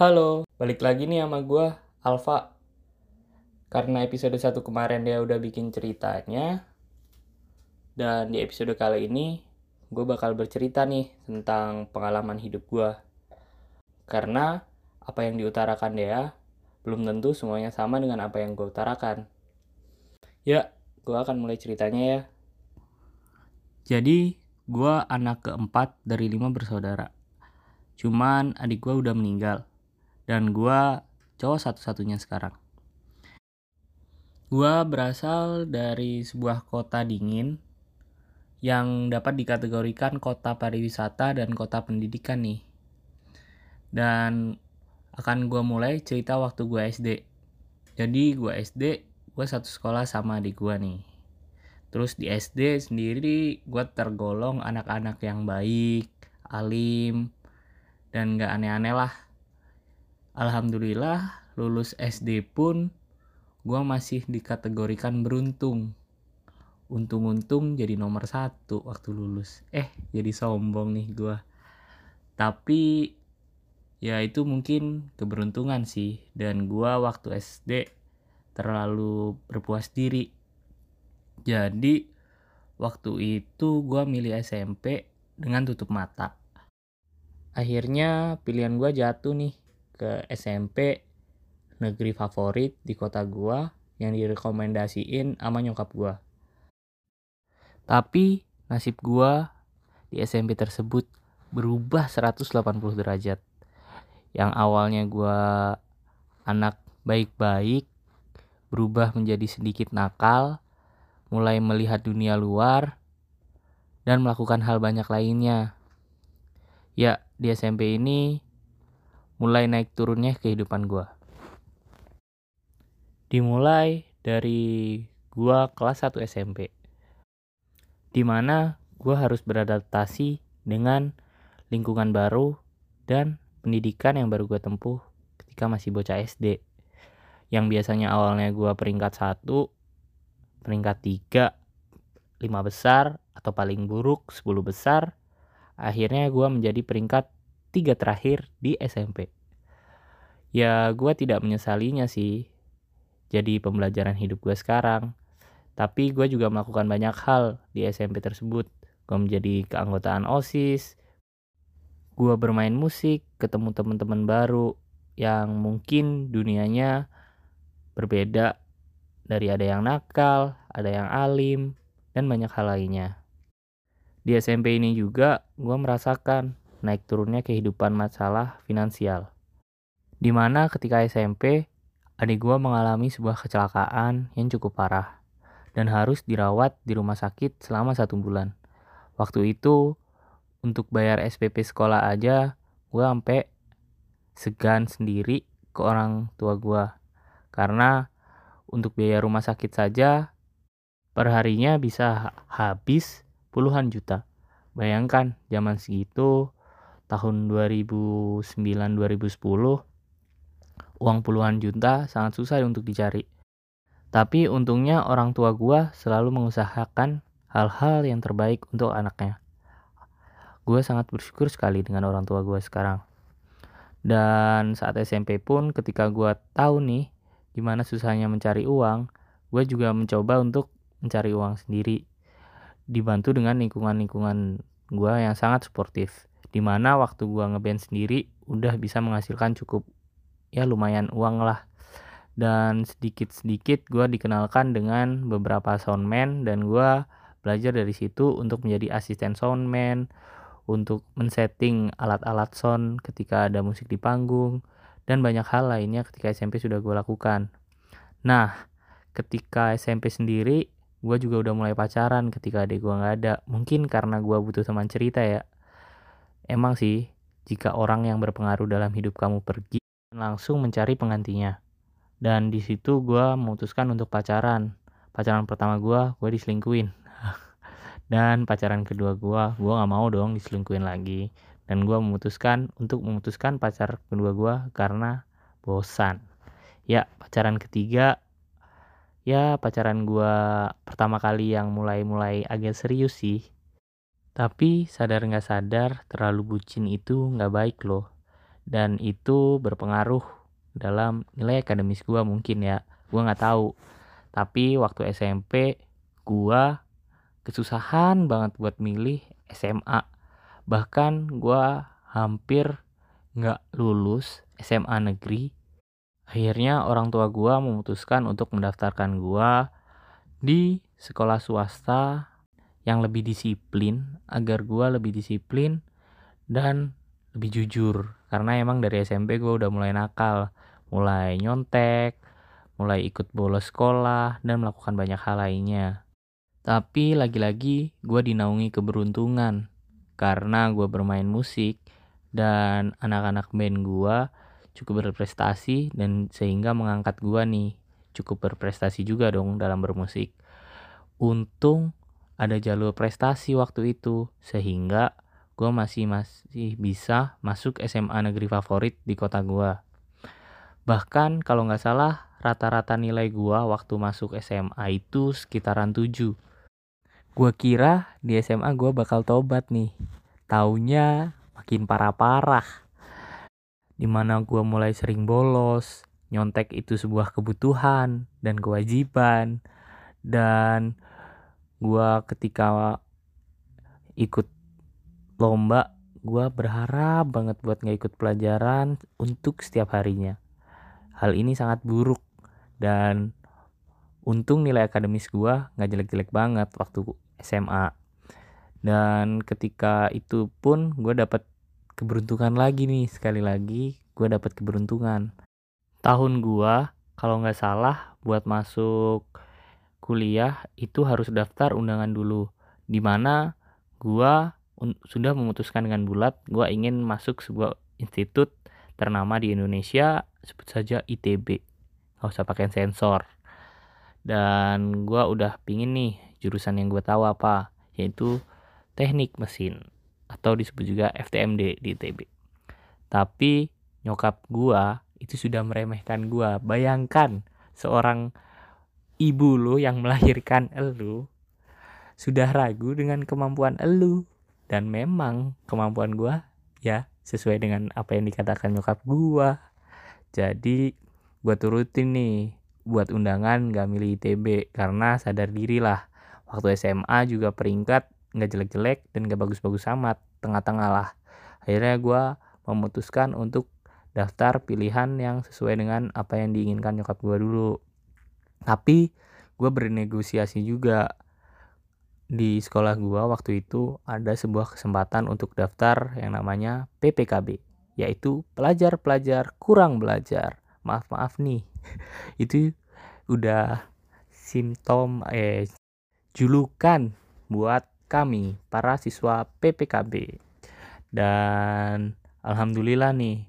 Halo, balik lagi nih sama gue, Alfa. Karena episode 1 kemarin dia udah bikin ceritanya, dan di episode kali ini gue bakal bercerita nih tentang pengalaman hidup gue. Karena apa yang diutarakan dia belum tentu semuanya sama dengan apa yang gue utarakan. Ya, gue akan mulai ceritanya ya. Jadi, gue anak keempat dari lima bersaudara. Cuman adik gue udah meninggal. Dan gue cowok satu-satunya sekarang. Gue berasal dari sebuah kota dingin yang dapat dikategorikan kota pariwisata dan kota pendidikan nih. Dan akan gue mulai cerita waktu gue SD. Jadi gue SD, gue satu sekolah sama adik gue nih. Terus di SD sendiri gue tergolong anak-anak yang baik, alim, dan gak aneh-aneh lah. Alhamdulillah lulus SD pun gue masih dikategorikan beruntung. Untung-untung jadi nomor satu waktu lulus. Eh jadi sombong nih gue. Tapi ya itu mungkin keberuntungan sih. Dan gue waktu SD terlalu berpuas diri. Jadi waktu itu gue milih SMP dengan tutup mata. Akhirnya pilihan gue jatuh nih ke SMP negeri favorit di kota gua yang direkomendasiin sama nyokap gua. Tapi nasib gua di SMP tersebut berubah 180 derajat. Yang awalnya gua anak baik-baik berubah menjadi sedikit nakal, mulai melihat dunia luar dan melakukan hal banyak lainnya. Ya, di SMP ini mulai naik turunnya kehidupan gue. Dimulai dari gue kelas 1 SMP. Di mana gue harus beradaptasi dengan lingkungan baru dan pendidikan yang baru gue tempuh ketika masih bocah SD. Yang biasanya awalnya gue peringkat 1, peringkat 3, 5 besar, atau paling buruk 10 besar, akhirnya gue menjadi peringkat tiga terakhir di SMP. Ya gue tidak menyesalinya sih jadi pembelajaran hidup gue sekarang. Tapi gue juga melakukan banyak hal di SMP tersebut. Gue menjadi keanggotaan OSIS, gue bermain musik, ketemu teman-teman baru yang mungkin dunianya berbeda dari ada yang nakal, ada yang alim, dan banyak hal lainnya. Di SMP ini juga gue merasakan naik turunnya kehidupan masalah finansial. Di mana ketika SMP, adik gue mengalami sebuah kecelakaan yang cukup parah dan harus dirawat di rumah sakit selama satu bulan. Waktu itu, untuk bayar SPP sekolah aja, gue sampai segan sendiri ke orang tua gue. Karena untuk biaya rumah sakit saja, perharinya bisa habis puluhan juta. Bayangkan zaman segitu tahun 2009-2010 uang puluhan juta sangat susah untuk dicari. Tapi untungnya orang tua gua selalu mengusahakan hal-hal yang terbaik untuk anaknya. Gue sangat bersyukur sekali dengan orang tua gue sekarang. Dan saat SMP pun ketika gue tahu nih gimana susahnya mencari uang, gue juga mencoba untuk mencari uang sendiri. Dibantu dengan lingkungan-lingkungan gue yang sangat sportif di mana waktu gua ngeband sendiri udah bisa menghasilkan cukup ya lumayan uang lah dan sedikit-sedikit gua dikenalkan dengan beberapa soundman dan gua belajar dari situ untuk menjadi asisten soundman untuk men-setting alat-alat sound ketika ada musik di panggung dan banyak hal lainnya ketika SMP sudah gue lakukan. Nah, ketika SMP sendiri, gue juga udah mulai pacaran ketika adik gue nggak ada. Mungkin karena gue butuh teman cerita ya. Emang sih, jika orang yang berpengaruh dalam hidup kamu pergi, langsung mencari penggantinya. Dan di situ gue memutuskan untuk pacaran. Pacaran pertama gue, gue diselingkuin. Dan pacaran kedua gue, gue gak mau dong diselingkuin lagi. Dan gue memutuskan untuk memutuskan pacar kedua gue karena bosan. Ya, pacaran ketiga, ya pacaran gue pertama kali yang mulai-mulai agak serius sih tapi sadar nggak sadar terlalu bucin itu nggak baik loh. dan itu berpengaruh dalam nilai akademis gue mungkin ya. Gue nggak tahu. Tapi waktu SMP gue kesusahan banget buat milih SMA bahkan gue hampir nggak lulus SMA negeri. Akhirnya orang tua gue memutuskan untuk mendaftarkan gue di sekolah swasta yang lebih disiplin agar gue lebih disiplin dan lebih jujur. Karena emang dari SMP gue udah mulai nakal mulai nyontek mulai ikut bolos sekolah dan melakukan banyak hal lainnya. Tapi lagi-lagi gue dinaungi keberuntungan karena gue bermain musik dan anak-anak band gue cukup berprestasi dan sehingga mengangkat gue nih cukup berprestasi juga dong dalam bermusik. Untung ada jalur prestasi waktu itu sehingga gue masih masih bisa masuk SMA negeri favorit di kota gue bahkan kalau nggak salah rata-rata nilai gue waktu masuk SMA itu sekitaran 7 gue kira di SMA gue bakal tobat nih. Taunya makin parah-parah. Di mana gue mulai sering bolos nyontek itu sebuah kebutuhan dan kewajiban. Dan gue ketika ikut lomba gue berharap banget buat nggak ikut pelajaran untuk setiap harinya. Hal ini sangat buruk dan untung nilai akademis gue nggak jelek-jelek banget waktu SMA dan ketika itu pun gue dapat keberuntungan lagi nih sekali lagi gue dapat keberuntungan. Tahun gue kalau nggak salah buat masuk kuliah itu harus daftar undangan dulu di mana gue sudah memutuskan dengan bulat gue ingin masuk sebuah institut ternama di Indonesia sebut saja ITB nggak usah pakai sensor. Dan gue udah pingin nih jurusan yang gue tahu apa yaitu teknik mesin atau disebut juga FTMD di ITB tapi nyokap gue itu sudah meremehkan gue bayangkan seorang ibu lo yang melahirkan elu sudah ragu dengan kemampuan elu. Dan memang kemampuan gue ya sesuai dengan apa yang dikatakan nyokap gue jadi gue turutin nih buat undangan gak milih ITB karena sadar diri lah waktu SMA juga peringkat nggak jelek-jelek dan gak bagus-bagus amat tengah-tengah lah. Akhirnya gue memutuskan untuk daftar pilihan yang sesuai dengan apa yang diinginkan nyokap gue dulu tapi gue bernegosiasi juga. Di sekolah gua waktu itu ada sebuah kesempatan untuk daftar yang namanya PPKB yaitu pelajar-pelajar kurang belajar. Maaf maaf nih. Itu udah simptom eh julukan buat kami para siswa PPKB dan alhamdulillah nih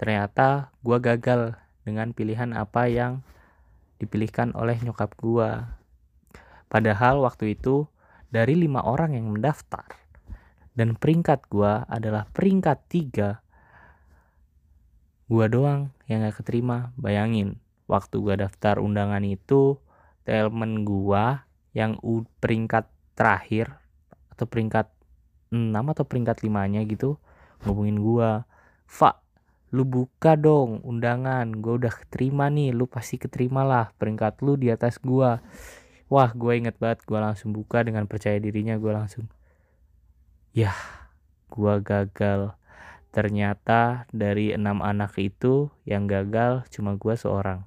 ternyata gua gagal dengan pilihan apa yang dipilihkan oleh nyokap gua. Padahal waktu itu dari lima orang yang mendaftar dan peringkat gua adalah peringkat tiga gua doang yang gak keterima. Bayangin waktu gua daftar undangan itu temen gua yang peringkat terakhir atau peringkat 6 atau peringkat limanya gitu ngomongin gua. Fa lu buka dong undangan gua udah keterima nih lu pasti keterima lah peringkat lu di atas gua. Wah gue inget banget gue langsung buka dengan percaya dirinya gue langsung ya gue gagal. Ternyata dari enam anak itu yang gagal cuma gue seorang.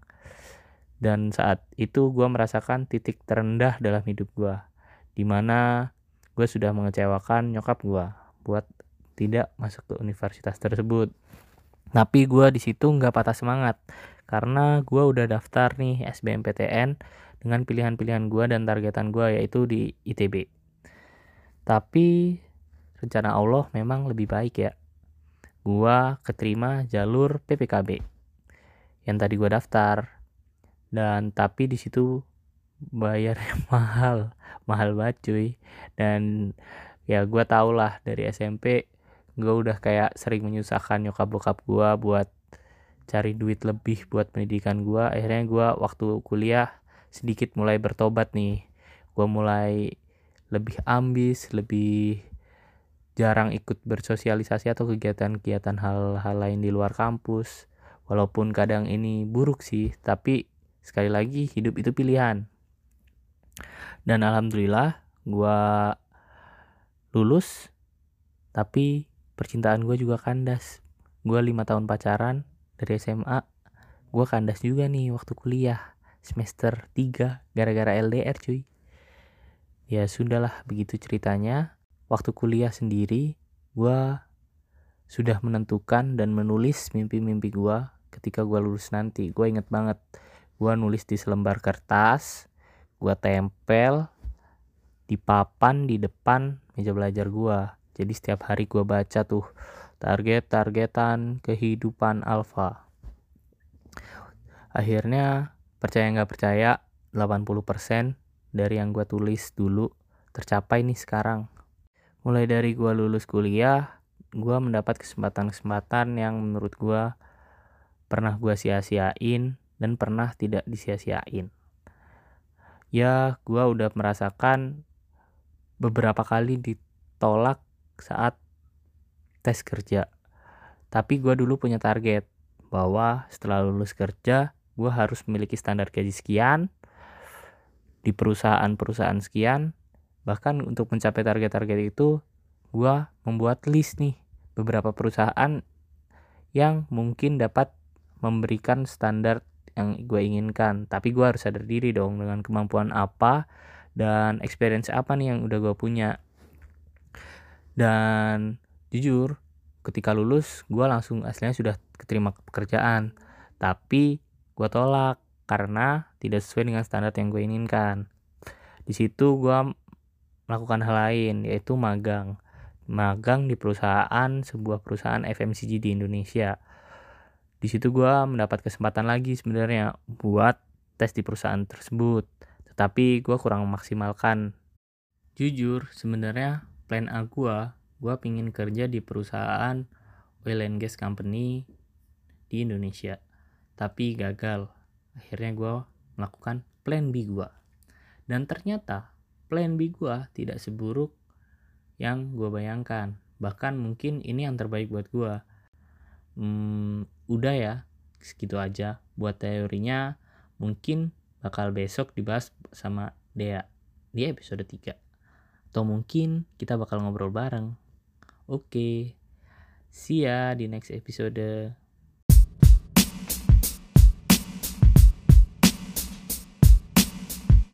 Dan saat itu gue merasakan titik terendah dalam hidup gue di mana gue sudah mengecewakan nyokap gue buat tidak masuk ke universitas tersebut tapi gue di situ nggak patah semangat karena gue udah daftar nih SBMPTN dengan pilihan-pilihan gue dan targetan gue yaitu di ITB. Tapi rencana Allah memang lebih baik ya. Gue keterima jalur PPKB yang tadi gue daftar dan tapi di situ bayarnya mahal mahal banget cuy dan ya gue tau lah dari SMP gue udah kayak sering menyusahkan nyokap bokap gue buat cari duit lebih buat pendidikan gue akhirnya gue waktu kuliah sedikit mulai bertobat nih. Gue mulai lebih ambis lebih jarang ikut bersosialisasi atau kegiatan-kegiatan hal-hal lain di luar kampus. Walaupun kadang ini buruk sih tapi sekali lagi hidup itu pilihan. Dan alhamdulillah gue lulus tapi percintaan gue juga kandas. Gue lima tahun pacaran dari SMA gue kandas juga nih waktu kuliah semester 3 gara-gara LDR cuy. Ya sudahlah begitu ceritanya. Waktu kuliah sendiri gue sudah menentukan dan menulis mimpi-mimpi gue ketika gue lulus nanti. Gue inget banget gue nulis di selembar kertas gue tempel di papan di depan meja belajar gue jadi setiap hari gue baca tuh target-targetan kehidupan alfa akhirnya percaya nggak percaya 80% dari yang gue tulis dulu tercapai nih sekarang. Mulai dari gue lulus kuliah gue mendapat kesempatan-kesempatan yang menurut gue pernah gue sia-siain dan pernah tidak disia-siain. Ya gue udah merasakan beberapa kali ditolak saat tes kerja. Tapi gue dulu punya target bahwa setelah lulus kerja, gue harus memiliki standar gaji sekian di perusahaan-perusahaan sekian. Bahkan untuk mencapai target-target itu, gue membuat list nih beberapa perusahaan yang mungkin dapat memberikan standar yang gue inginkan. Tapi gue harus sadar diri dong dengan kemampuan apa dan experience apa nih yang udah gue punya dan jujur ketika lulus gue langsung aslinya sudah keterima pekerjaan. Tapi gue tolak karena tidak sesuai dengan standar yang gue inginkan. Di situ gue melakukan hal lain yaitu magang. Magang di perusahaan sebuah perusahaan FMCG di Indonesia. Di situ gue mendapat kesempatan lagi sebenarnya buat tes di perusahaan tersebut. Tapi gue kurang memaksimalkan. Jujur sebenarnya plan A gue gue pingin kerja di perusahaan oil and gas company di Indonesia tapi gagal. Akhirnya gue melakukan plan B gue dan ternyata plan B gue tidak seburuk yang gue bayangkan. Bahkan mungkin ini yang terbaik buat gue hmm, udah ya segitu aja. Buat teorinya mungkin bakal besok dibahas sama Dea di episode 3. Atau mungkin kita bakal ngobrol bareng. Oke. Okay. See ya di next episode.